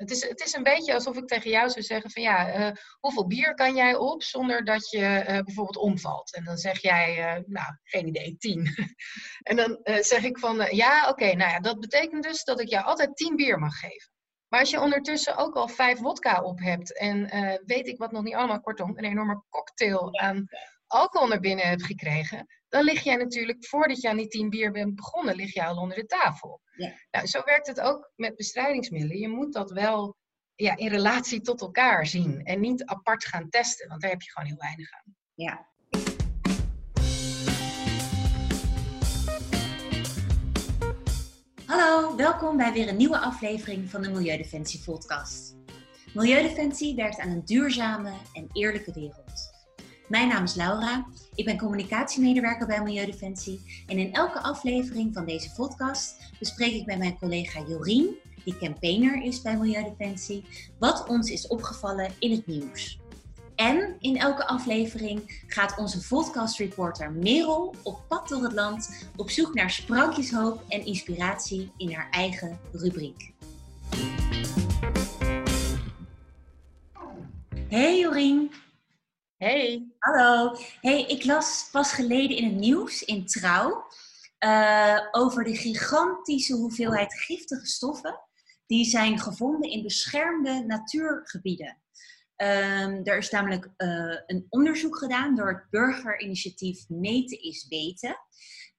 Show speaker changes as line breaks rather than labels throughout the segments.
Het is, het is een beetje alsof ik tegen jou zou zeggen van ja, eh, hoeveel bier kan jij op zonder dat je eh, bijvoorbeeld omvalt? En dan zeg jij, uh, nou, geen idee, tien. en dan zeg ik van ja, oké, nou ja, dat betekent dus dat ik jou altijd tien bier mag geven. Maar als je ondertussen ook al vijf wodka op hebt en weet ik wat nog niet allemaal, kortom, een enorme cocktail aan alcohol naar binnen hebt gekregen, dan lig jij natuurlijk, voordat je aan die tien bier bent begonnen, lig je al onder de tafel. Ja. Nou, zo werkt het ook met bestrijdingsmiddelen. Je moet dat wel ja, in relatie tot elkaar zien en niet apart gaan testen, want daar heb je gewoon heel weinig aan.
Ja. Hallo, welkom bij weer een nieuwe aflevering van de Milieudefensie podcast. Milieudefensie werkt aan een duurzame en eerlijke wereld. Mijn naam is Laura, ik ben communicatiemedewerker bij Milieudefensie en in elke aflevering van deze podcast bespreek ik met mijn collega Jorien, die campaigner is bij Milieudefensie, wat ons is opgevallen in het nieuws. En in elke aflevering gaat onze podcastreporter Merel op pad door het land op zoek naar sprankjeshoop en inspiratie in haar eigen rubriek. Hey Jorien!
Hey.
Hallo. Hey, ik las pas geleden in het nieuws, in Trouw, uh, over de gigantische hoeveelheid giftige stoffen die zijn gevonden in beschermde natuurgebieden. Um, er is namelijk uh, een onderzoek gedaan door het burgerinitiatief Meten is Weten.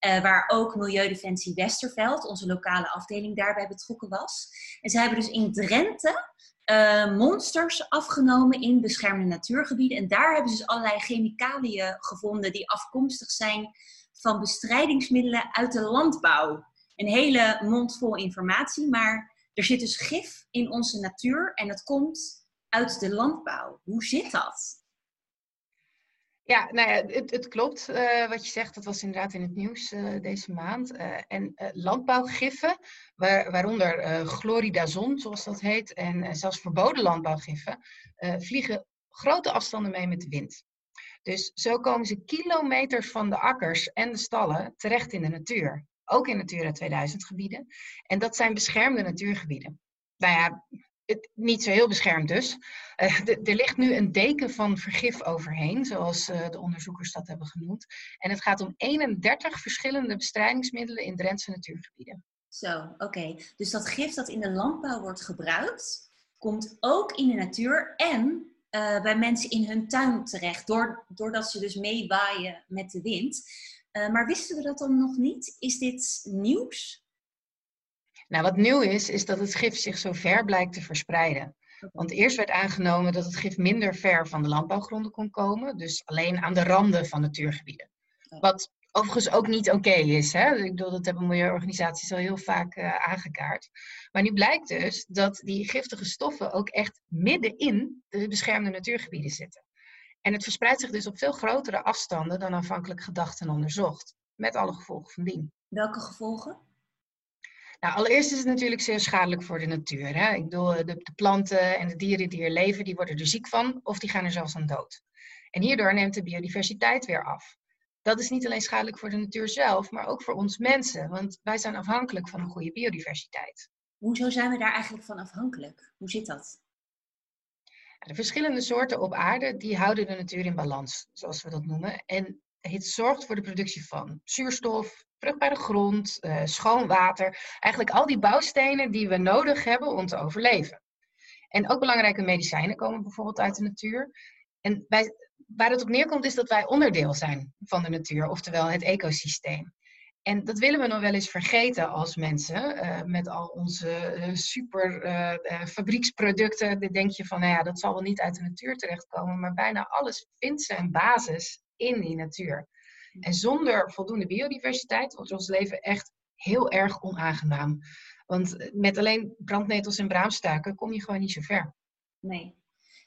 Uh, waar ook Milieudefensie Westerveld, onze lokale afdeling, daarbij betrokken was. En ze hebben dus in Drenthe uh, monsters afgenomen in beschermde natuurgebieden. En daar hebben ze dus allerlei chemicaliën gevonden die afkomstig zijn van bestrijdingsmiddelen uit de landbouw. Een hele mond vol informatie, maar er zit dus gif in onze natuur en dat komt uit de landbouw. Hoe zit dat?
Ja, nou ja, het, het klopt uh, wat je zegt. Dat was inderdaad in het nieuws uh, deze maand. Uh, en landbouwgiffen, waar, waaronder chloridazon, zoals dat heet, en zelfs verboden landbouwgiffen, vliegen grote afstanden mee met de wind. Dus zo komen ze kilometers van de akkers en de stallen terecht in de natuur. Ook in Natura 2000 gebieden. En dat zijn beschermde natuurgebieden. Nou ja, niet zo heel beschermd dus. Uh, er ligt nu een deken van vergif overheen, zoals uh, de onderzoekers dat hebben genoemd. En het gaat om 31 verschillende bestrijdingsmiddelen in Drentse natuurgebieden.
Zo, oké. Dus dat gif dat in de landbouw wordt gebruikt, komt ook in de natuur en uh, bij mensen in hun tuin terecht, doordat ze dus meewaaien met de wind. maar wisten we dat dan nog niet? Is dit nieuws?
Nou, wat nieuw is, is dat het gif zich zo ver blijkt te verspreiden. Want eerst werd aangenomen dat het gif minder ver van de landbouwgronden kon komen, dus alleen aan de randen van natuurgebieden. Wat overigens ook niet oké is. Hè? Ik bedoel, dat hebben milieuorganisaties al heel vaak uh, aangekaart. Maar nu blijkt dus dat die giftige stoffen ook echt midden in de beschermde natuurgebieden zitten. En het verspreidt zich dus op veel grotere afstanden dan aanvankelijk gedacht en onderzocht. Met alle gevolgen van dien.
Welke gevolgen?
Nou, allereerst is het natuurlijk zeer schadelijk voor de natuur. Hè? Ik bedoel, de, de, planten en de dieren die er leven, die worden er ziek van of die gaan er zelfs aan dood. En hierdoor neemt de biodiversiteit weer af. Dat is niet alleen schadelijk voor de natuur zelf, maar ook voor ons mensen, want wij zijn afhankelijk van een goede biodiversiteit.
Hoezo zijn we daar eigenlijk van afhankelijk? Hoe zit dat?
De verschillende soorten op aarde die houden de natuur in balans, zoals we dat noemen. En het zorgt voor de productie van zuurstof, vruchtbare grond, uh, schoon water. Eigenlijk al die bouwstenen die we nodig hebben om te overleven. En ook belangrijke medicijnen komen bijvoorbeeld uit de natuur. En wij, waar het op neerkomt is dat wij onderdeel zijn van de natuur, oftewel het ecosysteem. En dat willen we nog wel eens vergeten als mensen, uh, met al onze uh, super fabrieksproducten. Dan denk je van, nou ja, dat zal wel niet uit de natuur terechtkomen, maar bijna alles vindt zijn basis in die natuur. En zonder voldoende biodiversiteit wordt ons leven echt heel erg onaangenaam. Want met alleen brandnetels en braamstuiken kom je gewoon niet zo ver.
Nee.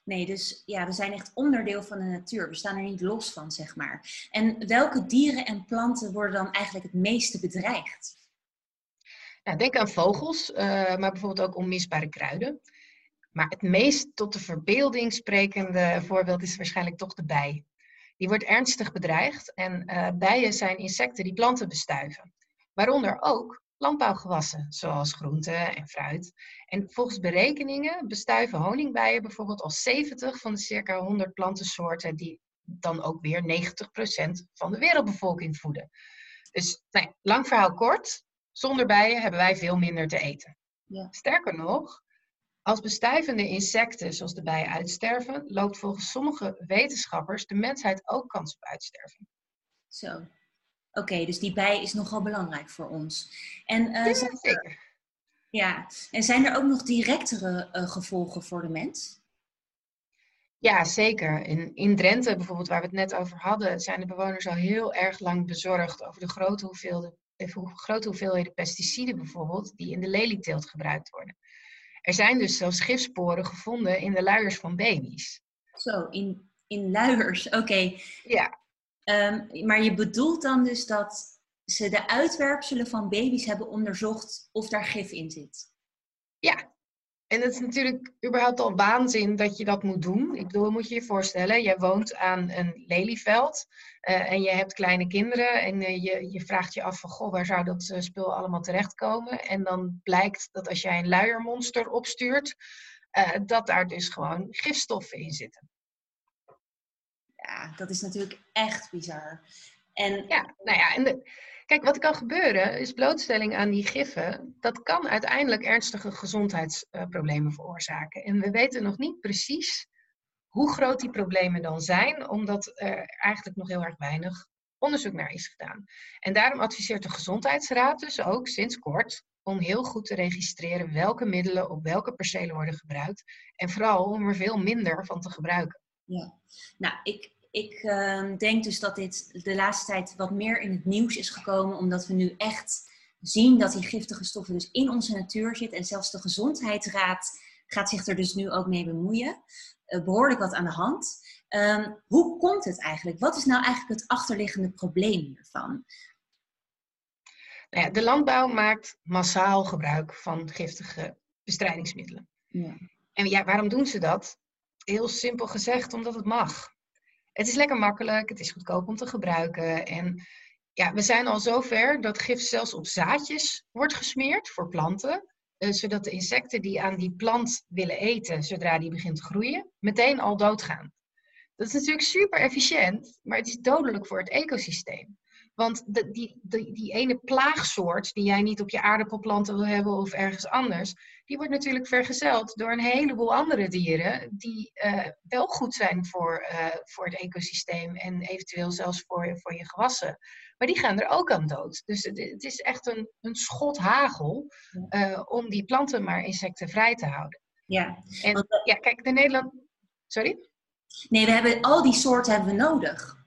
Nee, dus ja, we zijn echt onderdeel van de natuur. We staan er niet los van, zeg maar. En welke dieren en planten worden dan eigenlijk het meeste bedreigd?
Nou, denk aan vogels, uh, maar bijvoorbeeld ook onmisbare kruiden. Maar het meest tot de verbeelding sprekende voorbeeld is waarschijnlijk toch de bij. Die wordt ernstig bedreigd en uh, bijen zijn insecten die planten bestuiven. Waaronder ook landbouwgewassen, zoals groenten en fruit. En volgens berekeningen bestuiven honingbijen bijvoorbeeld al 70 van de circa 100 plantensoorten die dan ook weer 90% van de wereldbevolking voeden. Dus nou lang verhaal kort, zonder bijen hebben wij veel minder te eten. Ja. Sterker nog, als bestuivende insecten zoals de bijen uitsterven, loopt volgens sommige wetenschappers de mensheid ook kans op uitsterving.
Zo. Oké, dus die bij is nogal belangrijk voor ons. En, uh,
ja, zeker.
Ja, en zijn er ook nog directere uh, gevolgen voor de mens?
Ja, zeker. In, in Drenthe bijvoorbeeld, waar we het net over hadden, zijn de bewoners al heel erg lang bezorgd over de grote hoeveelheden, grote hoeveelheden pesticiden bijvoorbeeld, die in de lelieteelt gebruikt worden. Er zijn dus zelfs gifsporen gevonden in de luiers van baby's.
Zo, in, in luiers, oké.
Ja.
Um, maar je bedoelt dan dus dat ze de uitwerpselen van baby's hebben onderzocht of daar gif in zit?
Ja, en het is natuurlijk überhaupt al waanzin dat je dat moet doen. Ik bedoel, moet je je voorstellen, jij woont aan een lelieveld uh, en je hebt kleine kinderen en uh, je, je vraagt je af van, goh, waar zou dat uh, spul allemaal terechtkomen? En dan blijkt dat als jij een luiermonster opstuurt, dat daar dus gewoon gifstoffen in zitten.
Ja, dat is natuurlijk echt bizar. En...
Ja, nou ja, en de, Kijk, wat kan gebeuren is blootstelling aan die giffen. Dat kan uiteindelijk ernstige gezondheidsproblemen veroorzaken. En we weten nog niet precies hoe groot die problemen dan zijn, omdat er eigenlijk nog heel erg weinig onderzoek naar is gedaan. En daarom adviseert de Gezondheidsraad dus ook sinds kort om heel goed te registreren welke middelen op welke percelen worden gebruikt. En vooral om er veel minder van te gebruiken.
Ja, nou, ik, ik uh, denk dus dat dit de laatste tijd wat meer in het nieuws is gekomen, omdat we nu echt zien dat die giftige stoffen dus in onze natuur zitten. En zelfs de Gezondheidsraad gaat zich er dus nu ook mee bemoeien. Uh, behoorlijk wat aan de hand. Um, hoe komt het eigenlijk? Wat is nou eigenlijk het achterliggende probleem hiervan?
Nou ja, de landbouw maakt massaal gebruik van giftige bestrijdingsmiddelen. Ja. En ja, waarom doen ze dat? Heel simpel gezegd, omdat het mag het is lekker makkelijk, het is goedkoop om te gebruiken. En ja, we zijn al zover dat gif zelfs op zaadjes wordt gesmeerd voor planten. Uh, zodat de insecten die aan die plant willen eten, zodra die begint te groeien, meteen al doodgaan. Dat is natuurlijk super efficiënt, maar het is dodelijk voor het ecosysteem. Want de, die ene plaagsoort die jij niet op je aardappelplanten wil hebben of ergens anders, die wordt natuurlijk vergezeld door een heleboel andere dieren die uh, wel goed zijn voor, uh, voor het ecosysteem en eventueel zelfs voor, voor je gewassen. Maar die gaan er ook aan dood. Dus het, het is echt een, een schot hagel uh, om die planten maar insectenvrij te houden.
Ja.
En ja, kijk, de Nederland. Sorry?
Nee, we hebben al die soorten hebben we nodig.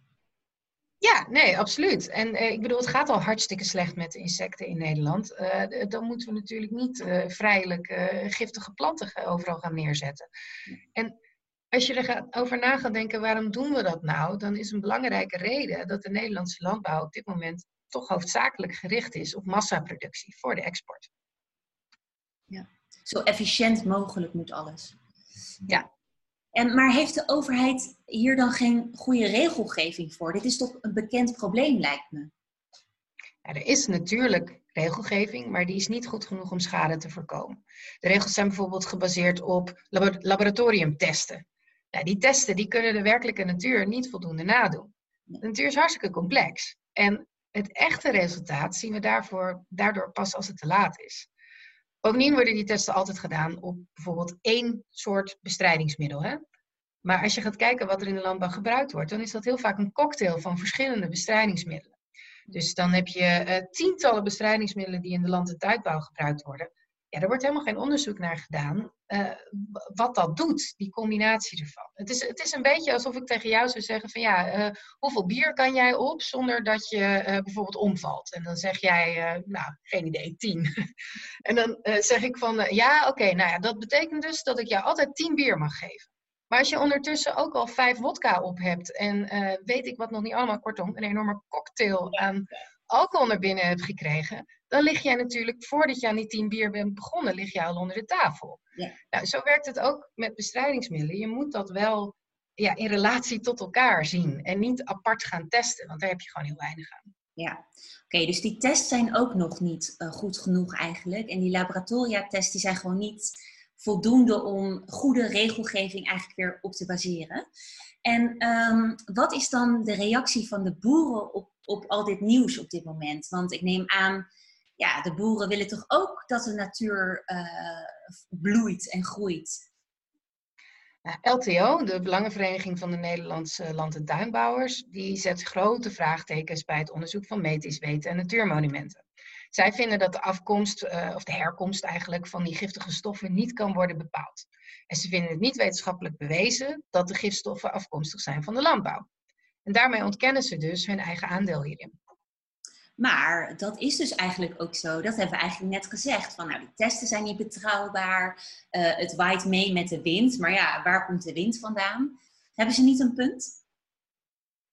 Ja, nee, absoluut. En eh, ik bedoel, het gaat al hartstikke slecht met de insecten in Nederland. Uh, dan moeten we natuurlijk niet uh, vrijelijk giftige planten overal gaan neerzetten. En als je er over na gaat denken, waarom doen we dat nou? Dan is een belangrijke reden dat de Nederlandse landbouw op dit moment toch hoofdzakelijk gericht is op massaproductie voor de export.
Ja, zo efficiënt mogelijk moet alles.
Ja,
en, maar heeft de overheid hier dan geen goede regelgeving voor? Dit is toch een bekend probleem, lijkt me.
Ja, er is natuurlijk regelgeving, maar die is niet goed genoeg om schade te voorkomen. De regels zijn bijvoorbeeld gebaseerd op laboratoriumtesten. Nou, die testen die kunnen de werkelijke natuur niet voldoende nadoen. De natuur is hartstikke complex. En het echte resultaat zien we daarvoor, daardoor pas als het te laat is. Bovendien worden die testen altijd gedaan op bijvoorbeeld één soort bestrijdingsmiddel. Hè? Maar als je gaat kijken wat er in de landbouw gebruikt wordt, dan is dat heel vaak een cocktail van verschillende bestrijdingsmiddelen. Dus dan heb je uh, tientallen bestrijdingsmiddelen die in de land- en tuinbouw gebruikt worden. Er wordt helemaal geen onderzoek naar gedaan uh, wat dat doet, die combinatie ervan. Het is, het is een beetje alsof ik tegen jou zou zeggen van ja, uh, hoeveel bier kan jij op zonder dat je uh, bijvoorbeeld omvalt? En dan zeg jij, nou, geen idee, tien. en dan zeg ik van ja, oké, nou ja, dat betekent dus dat ik jou altijd tien bier mag geven. Maar als je ondertussen ook al vijf wodka op hebt en weet ik wat nog niet allemaal, kortom, een enorme cocktail aan alcohol naar binnen hebt gekregen, dan lig jij natuurlijk, voordat je aan die tien bier bent begonnen, lig je al onder de tafel. Ja. Nou, zo werkt het ook met bestrijdingsmiddelen. Je moet dat wel ja, in relatie tot elkaar zien en niet apart gaan testen, want daar heb je gewoon heel weinig aan.
Ja, oké, dus die tests zijn ook nog niet eh, goed genoeg eigenlijk. En die laboratoria-tests die zijn gewoon niet voldoende om goede regelgeving eigenlijk weer op te baseren. En ehm, wat is dan de reactie van de boeren op, op al dit nieuws op dit moment? Want ik neem aan, ja, de boeren willen toch ook dat de natuur uh, bloeit en groeit?
LTO, de Belangenvereniging van de Nederlandse Land- en Tuinbouwers, die zet grote vraagtekens bij het onderzoek van metis, weten en natuurmonumenten. Zij vinden dat de afkomst, uh, of de herkomst eigenlijk, van die giftige stoffen niet kan worden bepaald. En ze vinden het niet wetenschappelijk bewezen dat de gifstoffen afkomstig zijn van de landbouw. En daarmee ontkennen ze dus hun eigen aandeel hierin.
Maar dat is dus eigenlijk ook zo. Dat hebben we eigenlijk net gezegd. Van nou, die testen zijn niet betrouwbaar. Uh, het waait mee met de wind. Maar ja, waar komt de wind vandaan? Hebben ze niet een punt?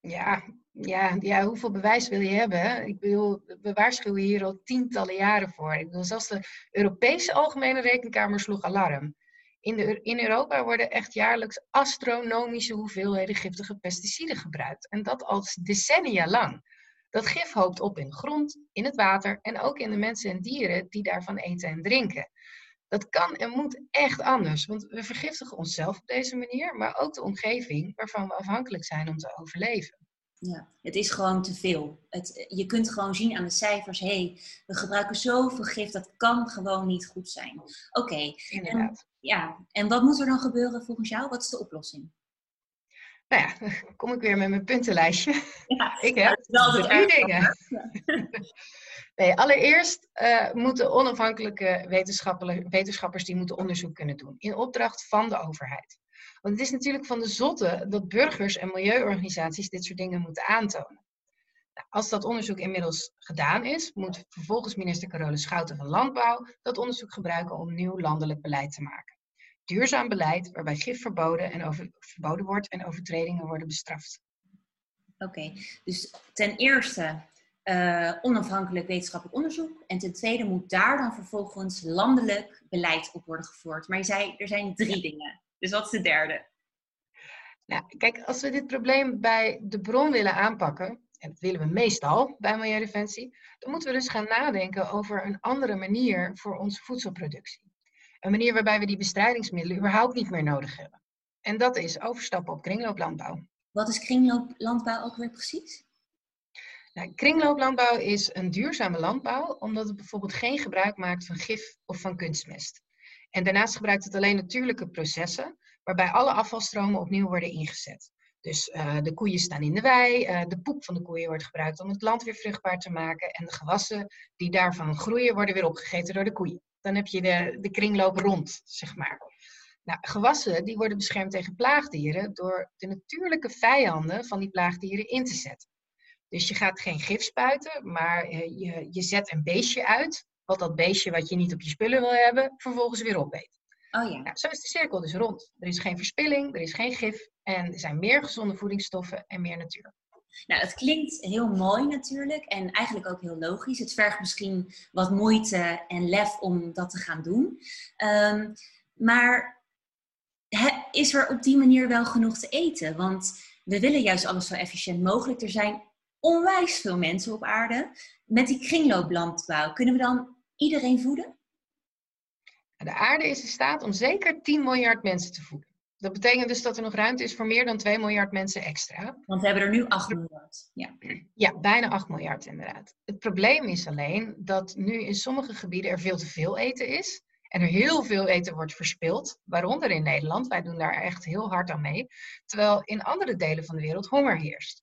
Ja, ja, ja hoeveel bewijs wil je hebben? Ik bedoel, we waarschuwen hier al tientallen jaren voor. Ik bedoel, zelfs de Europese Algemene Rekenkamer sloeg alarm. In, de, in Europa worden echt jaarlijks astronomische hoeveelheden giftige pesticiden gebruikt. En dat al decennia lang. Dat gif hoopt op in de grond, in het water en ook in de mensen en dieren die daarvan eten en drinken. Dat kan en moet echt anders, want we vergiftigen onszelf op deze manier, maar ook de omgeving waarvan we afhankelijk zijn om te overleven.
Ja, het is gewoon te veel. Het, je kunt gewoon zien aan de cijfers, hé, hey, we gebruiken zoveel gif, dat kan gewoon niet goed zijn. Oké.
Inderdaad.
ja, en wat moet er dan gebeuren volgens jou? Wat is de oplossing?
Nou ja, dan kom ik weer met mijn puntenlijstje.
Ja,
ik heb drie dingen. nee, allereerst uh, moeten onafhankelijke wetenschappers die moeten onderzoek kunnen doen. In opdracht van de overheid. Want het is natuurlijk van de zotte dat burgers en milieuorganisaties dit soort dingen moeten aantonen. Nou, als dat onderzoek inmiddels gedaan is, moet vervolgens minister Carole Schouten van Landbouw dat onderzoek gebruiken om nieuw landelijk beleid te maken. Duurzaam beleid waarbij gif verboden, en over, verboden wordt en overtredingen worden bestraft.
Oké, dus ten eerste uh, onafhankelijk wetenschappelijk onderzoek. En ten tweede moet daar dan vervolgens landelijk beleid op worden gevoerd. Maar je zei, er zijn drie dingen. Dus wat is de derde?
Nou, kijk, als we dit probleem bij de bron willen aanpakken, en dat willen we meestal bij Milieudefensie, dan moeten we dus gaan nadenken over een andere manier voor onze voedselproductie. Een manier waarbij we die bestrijdingsmiddelen überhaupt niet meer nodig hebben. En dat is overstappen op kringlooplandbouw.
Wat is kringlooplandbouw ook weer precies?
Nou, kringlooplandbouw is een duurzame landbouw, omdat het bijvoorbeeld geen gebruik maakt van gif of van kunstmest. En daarnaast gebruikt het alleen natuurlijke processen, waarbij alle afvalstromen opnieuw worden ingezet. Dus uh, de koeien staan in de wei, uh, de poep van de koeien wordt gebruikt om het land weer vruchtbaar te maken en de gewassen die daarvan groeien worden weer opgegeten door de koeien. Dan heb je de, de kringloop rond, zeg maar. Nou, gewassen die worden beschermd tegen plaagdieren door de natuurlijke vijanden van die plaagdieren in te zetten. Dus je gaat geen gif spuiten, maar uh, je, je zet een beestje uit wat dat beestje wat je niet op je spullen wil hebben, vervolgens weer opeet.
Oh ja.
Nou, zo is de cirkel dus rond. Er is geen verspilling, er is geen gif en er zijn meer gezonde voedingsstoffen en meer natuur.
Nou, het klinkt heel mooi natuurlijk en eigenlijk ook heel logisch. Het vergt misschien wat moeite en lef om dat te gaan doen. Um, maar is er op die manier wel genoeg te eten? Want we willen juist alles zo efficiënt mogelijk. Er zijn onwijs veel mensen op aarde. Met die kringlooplandbouw, kunnen we dan iedereen voeden?
De aarde is in staat om zeker 10 miljard mensen te voeden. Dat betekent dus dat er nog ruimte is voor meer dan 2 miljard mensen extra.
Want we hebben er nu 8 miljard. Ja,
ja bijna 8 miljard inderdaad. Het probleem is alleen dat nu in sommige gebieden er veel te veel eten is. En er heel veel eten wordt verspild, waaronder in Nederland. Wij doen daar echt heel hard aan mee. Terwijl in andere delen van de wereld honger heerst.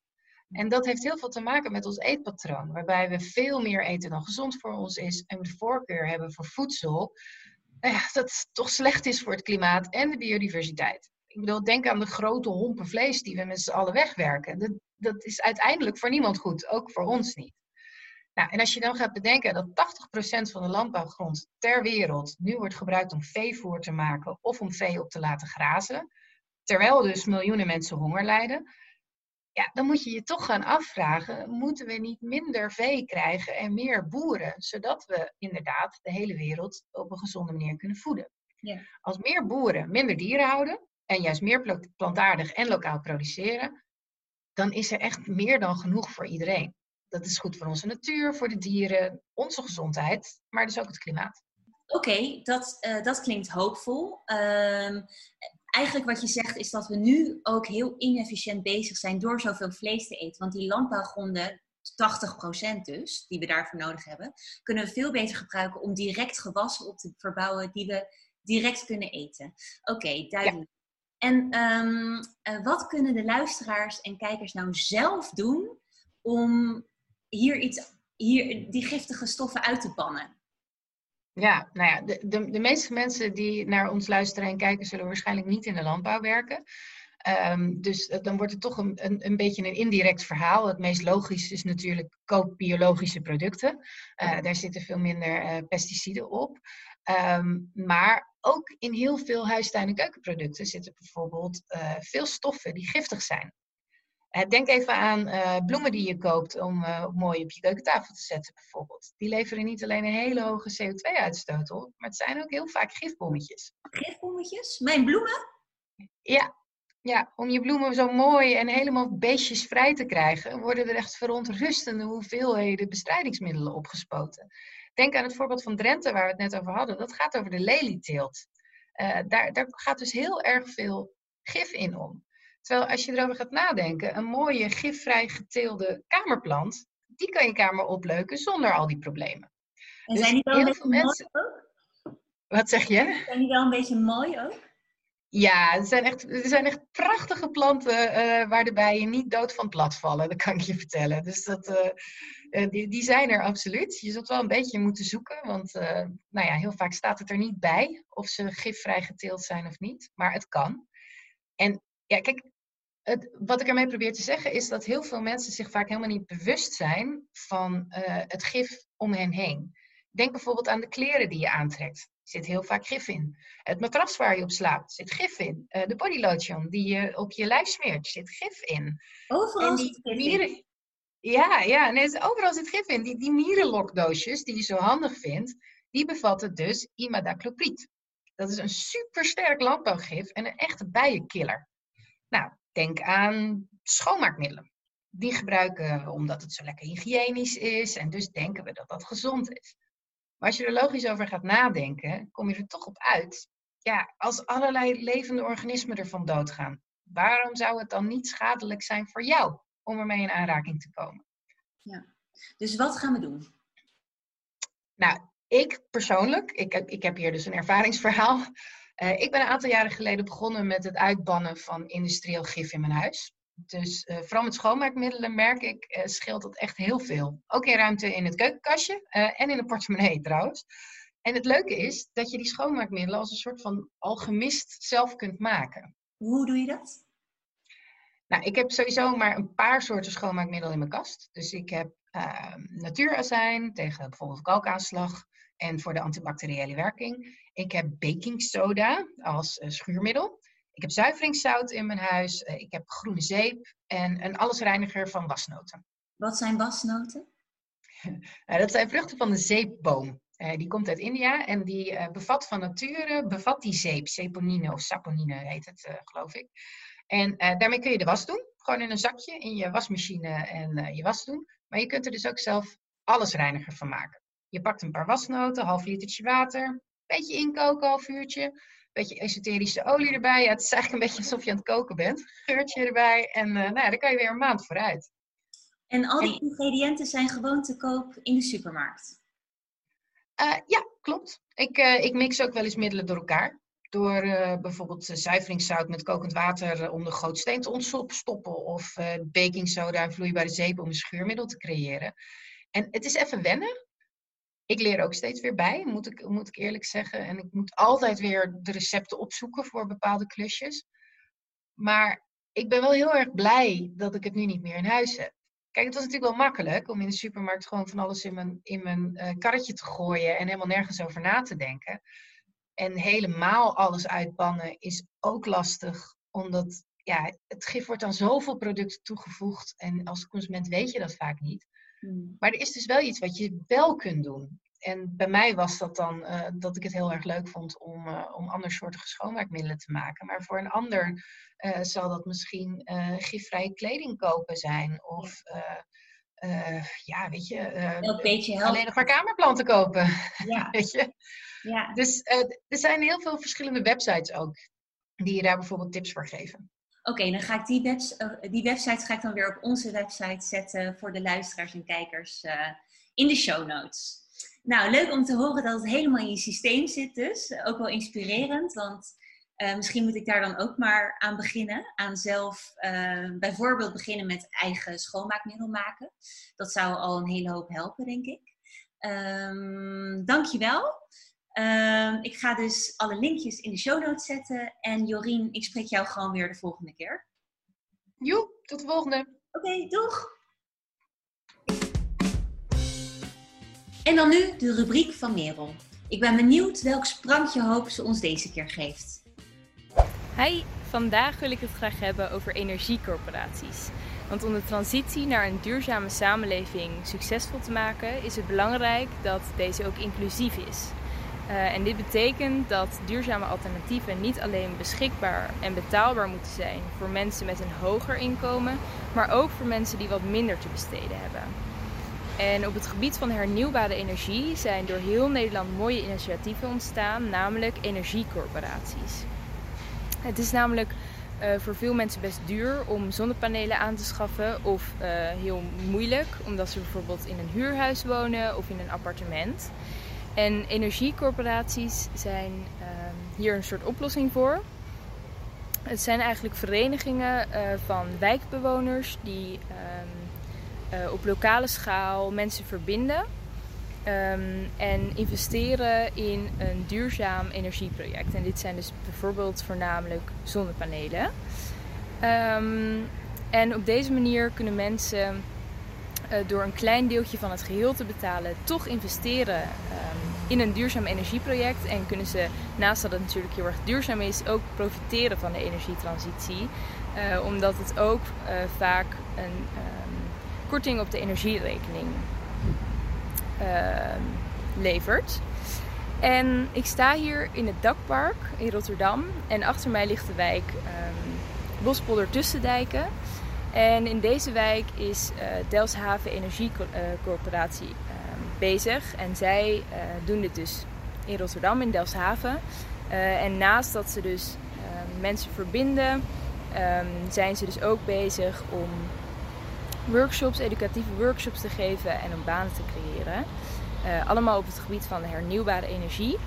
En dat heeft heel veel te maken met ons eetpatroon, waarbij we veel meer eten dan gezond voor ons is en we de voorkeur hebben voor voedsel nou ja, dat toch slecht is voor het klimaat en de biodiversiteit. Ik bedoel, denk aan de grote hompen vlees die we met z'n allen wegwerken. Dat, dat is uiteindelijk voor niemand goed, ook voor ons niet. Nou, en als je dan gaat bedenken dat 80% van de landbouwgrond ter wereld nu wordt gebruikt om veevoer te maken of om vee op te laten grazen, terwijl dus miljoenen mensen honger lijden, ja, dan moet je je toch gaan afvragen, moeten we niet minder vee krijgen en meer boeren, zodat we inderdaad de hele wereld op een gezonde manier kunnen voeden. Ja. Als meer boeren minder dieren houden en juist meer plantaardig en lokaal produceren, dan is er echt meer dan genoeg voor iedereen. Dat is goed voor onze natuur, voor de dieren, onze gezondheid, maar dus ook het klimaat.
Oké, dat, uh, dat klinkt hoopvol. Ehm, eigenlijk wat je zegt is dat we nu ook heel inefficiënt bezig zijn door zoveel vlees te eten. Want die landbouwgronden, 80% dus, die we daarvoor nodig hebben, kunnen we veel beter gebruiken om direct gewassen op te verbouwen die we direct kunnen eten. Oké, duidelijk. En ehm, eh, wat kunnen de luisteraars en kijkers nou zelf doen om hier iets, hier, die giftige stoffen uit te bannen?
Ja, nou ja, de, de, de meeste mensen die naar ons luisteren en kijken, zullen waarschijnlijk niet in de landbouw werken. Ehm, dus eh, dan wordt het toch een, een, een, beetje een indirect verhaal. Het meest logisch is natuurlijk koop biologische producten. Uh, daar zitten veel minder uh, pesticiden op. Um, maar ook in heel veel huistuin- en keukenproducten zitten bijvoorbeeld veel stoffen die giftig zijn. Eh, denk even aan uh, bloemen die je koopt om uh, mooi op je keukentafel te zetten, bijvoorbeeld. Die leveren niet alleen een hele hoge CO2-uitstoot op, maar het zijn ook heel vaak gifbommetjes.
Gifbommetjes? Mijn bloemen?
Ja. ja, om je bloemen zo mooi en helemaal beestjesvrij te krijgen, worden er echt verontrustende hoeveelheden bestrijdingsmiddelen opgespoten. Denk aan het voorbeeld van Drenthe, waar we het net over hadden. Dat gaat over de lelieteelt. daar, daar gaat dus heel erg veel gif in om. Terwijl als je erover gaat nadenken, een mooie gifvrij geteelde kamerplant, die kan je kamer opleuken zonder al die problemen.
En dus zijn die wel een beetje mensen... mooi ook?
Wat zeg je?
Zijn die wel een beetje mooi ook?
Ja, het zijn echt, er zijn echt prachtige planten uh, waar de bijen niet dood van plat vallen, dat kan ik je vertellen. Dus dat, uh, die, die zijn er absoluut. Je zult wel een beetje moeten zoeken, want nou ja, heel vaak staat het er niet bij of ze gifvrij geteeld zijn of niet, maar het kan. En ja, kijk, het, wat ik ermee probeer te zeggen is dat heel veel mensen zich vaak helemaal niet bewust zijn van uh, het gif om hen heen. Denk bijvoorbeeld aan de kleren die je aantrekt. Er zit heel vaak gif in. Het matras waar je op slaapt zit gif in. Uh, de bodylotion die je op je lijf smeert zit gif in.
Overal en die zit mieren...
Ja, ja nee, overal zit gif in. Die, die mierenlokdoosjes die je zo handig vindt, die bevatten dus imidacloprid. Dat is een supersterk landbouwgif en een echte bijenkiller. Nou, denk aan schoonmaakmiddelen. Die gebruiken we omdat het zo lekker hygiënisch is en dus denken we dat dat gezond is. Maar als je er logisch over gaat nadenken, kom je er toch op uit. Ja, als allerlei levende organismen ervan doodgaan, waarom zou het dan niet schadelijk zijn voor jou om ermee in aanraking te komen?
Ja, dus wat gaan we doen?
Nou, ik persoonlijk, ik, ik heb hier dus een ervaringsverhaal. Uh, ik ben een aantal jaren geleden begonnen met het uitbannen van industrieel gif in mijn huis. Dus uh, vooral met schoonmaakmiddelen merk ik, uh, scheelt dat echt heel veel. Ook in ruimte in het keukenkastje en in de portemonnee trouwens. En het leuke is dat je die schoonmaakmiddelen als een soort van alchemist zelf kunt maken.
Hoe doe je dat?
Nou, ik heb sowieso maar een paar soorten schoonmaakmiddelen in mijn kast. Dus ik heb natuurazijn tegen bijvoorbeeld kalkaanslag en voor de antibacteriële werking. Ik heb baking soda als uh, schuurmiddel. Ik heb zuiveringszout in mijn huis. Uh, ik heb groene zeep en een allesreiniger van wasnoten.
Wat zijn wasnoten?
uh, dat zijn vruchten van de zeepboom. die komt uit India en die bevat van nature bevat die zeep. Seponine of saponine heet het, geloof ik. En daarmee kun je de was doen. Gewoon in een zakje in je wasmachine en je was doen. Maar je kunt er dus ook zelf allesreiniger van maken. Je pakt een paar wasnoten, half litertje water, beetje inkoken, half uurtje. Beetje esoterische olie erbij. Ja, het is eigenlijk een beetje alsof je aan het koken bent. Geurtje erbij en uh, nou ja, dan kan je weer een maand vooruit.
En al die ingrediënten zijn gewoon te koop in de supermarkt?
Uh, ja, klopt. Ik, uh, ik mix ook wel eens middelen door elkaar. Door bijvoorbeeld zuiveringszout met kokend water om de gootsteen te ontstoppen. Of baking soda en vloeibare zeep om een schuurmiddel te creëren. En het is even wennen, ik leer ook steeds weer bij, moet ik, moet ik eerlijk zeggen. En ik moet altijd weer de recepten opzoeken voor bepaalde klusjes. Maar ik ben wel heel erg blij dat ik het nu niet meer in huis heb. Kijk, het was natuurlijk wel makkelijk om in de supermarkt gewoon van alles in mijn, in mijn uh, karretje te gooien en helemaal nergens over na te denken. En helemaal alles uitbannen is ook lastig, omdat ja, het gif wordt aan zoveel producten toegevoegd en als consument weet je dat vaak niet. Hmm. Maar er is dus wel iets wat je wel kunt doen. En bij mij was dat dan uh, dat ik het heel erg leuk vond om, uh, om andersoortige schoonmaakmiddelen te maken. Maar voor een ander uh, zal dat misschien gifvrije kleding kopen zijn. Of ja, weet je,
een beetje
alleen nog maar kamerplanten kopen.
Ja.
weet je?
Ja.
Dus er zijn heel veel verschillende websites ook die je daar bijvoorbeeld tips voor geven.
Oké, dan ga ik die, webs die websites ga ik dan weer op onze website zetten voor de luisteraars en kijkers in de show notes. Nou, leuk om te horen dat het helemaal in je systeem zit dus. Ook wel inspirerend, want uh, misschien moet ik daar dan ook maar aan beginnen. Aan zelf bijvoorbeeld beginnen met eigen schoonmaakmiddel maken. Dat zou al een hele hoop helpen, denk ik. Um, dankjewel. Um, ik ga dus alle linkjes in de show notes zetten. En Jorien, ik spreek jou gewoon weer de volgende keer.
Joep, tot de volgende.
Oké, okay, doeg! En dan nu de rubriek van Merel. Ik ben benieuwd welk sprankje hoop ze ons deze keer geeft.
Hi, vandaag wil ik het graag hebben over energiecorporaties. Want om de transitie naar een duurzame samenleving succesvol te maken, is het belangrijk dat deze ook inclusief is. Uh, en dit betekent dat duurzame alternatieven niet alleen beschikbaar en betaalbaar moeten zijn voor mensen met een hoger inkomen, maar ook voor mensen die wat minder te besteden hebben. En op het gebied van hernieuwbare energie zijn door heel Nederland mooie initiatieven ontstaan, namelijk energiecorporaties. Het is namelijk uh, voor veel mensen best duur om zonnepanelen aan te schaffen of uh, heel moeilijk omdat ze bijvoorbeeld in een huurhuis wonen of in een appartement. En energiecorporaties zijn uh, hier een soort oplossing voor. Het zijn eigenlijk verenigingen eh, van wijkbewoners die ehm, op lokale schaal mensen verbinden Um, en investeren in een duurzaam energieproject. En dit zijn dus bijvoorbeeld voornamelijk zonnepanelen. En op deze manier kunnen mensen uh, door een klein deeltje van het geheel te betalen toch investeren in een duurzaam energieproject. En kunnen ze, naast dat het natuurlijk heel erg duurzaam is, ook profiteren van de energietransitie. Uh, omdat het ook uh, vaak een korting op de energierekening uh, levert. En ik sta hier in het Dakpark in Rotterdam. En achter mij ligt de wijk um, Bospolder Tussendijken. En in deze wijk is uh, Delshaven Energiecorporatie bezig. En zij uh, doen dit dus in Rotterdam, in Delshaven. Uh, en naast dat ze dus mensen verbinden, um, zijn ze dus ook bezig om workshops, educatieve workshops te geven en om banen te creëren. Allemaal op het gebied van hernieuwbare energie.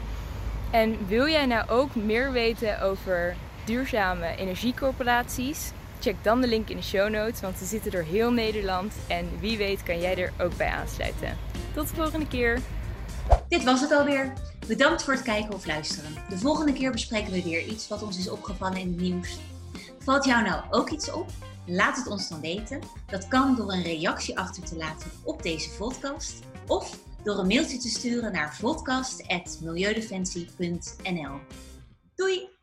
En wil jij nou ook meer weten over duurzame energiecorporaties? Check dan de link in de show notes, want ze zitten door heel Nederland. En wie weet kan jij er ook bij aansluiten. Tot de volgende keer.
Dit was het alweer. Bedankt voor het kijken of luisteren. De volgende keer bespreken we weer iets wat ons is opgevallen in het nieuws. Valt jou nou ook iets op? Laat het ons dan weten. Dat kan door een reactie achter te laten op deze podcast of door een mailtje te sturen naar podcast.milieudefensie.nl. Doei!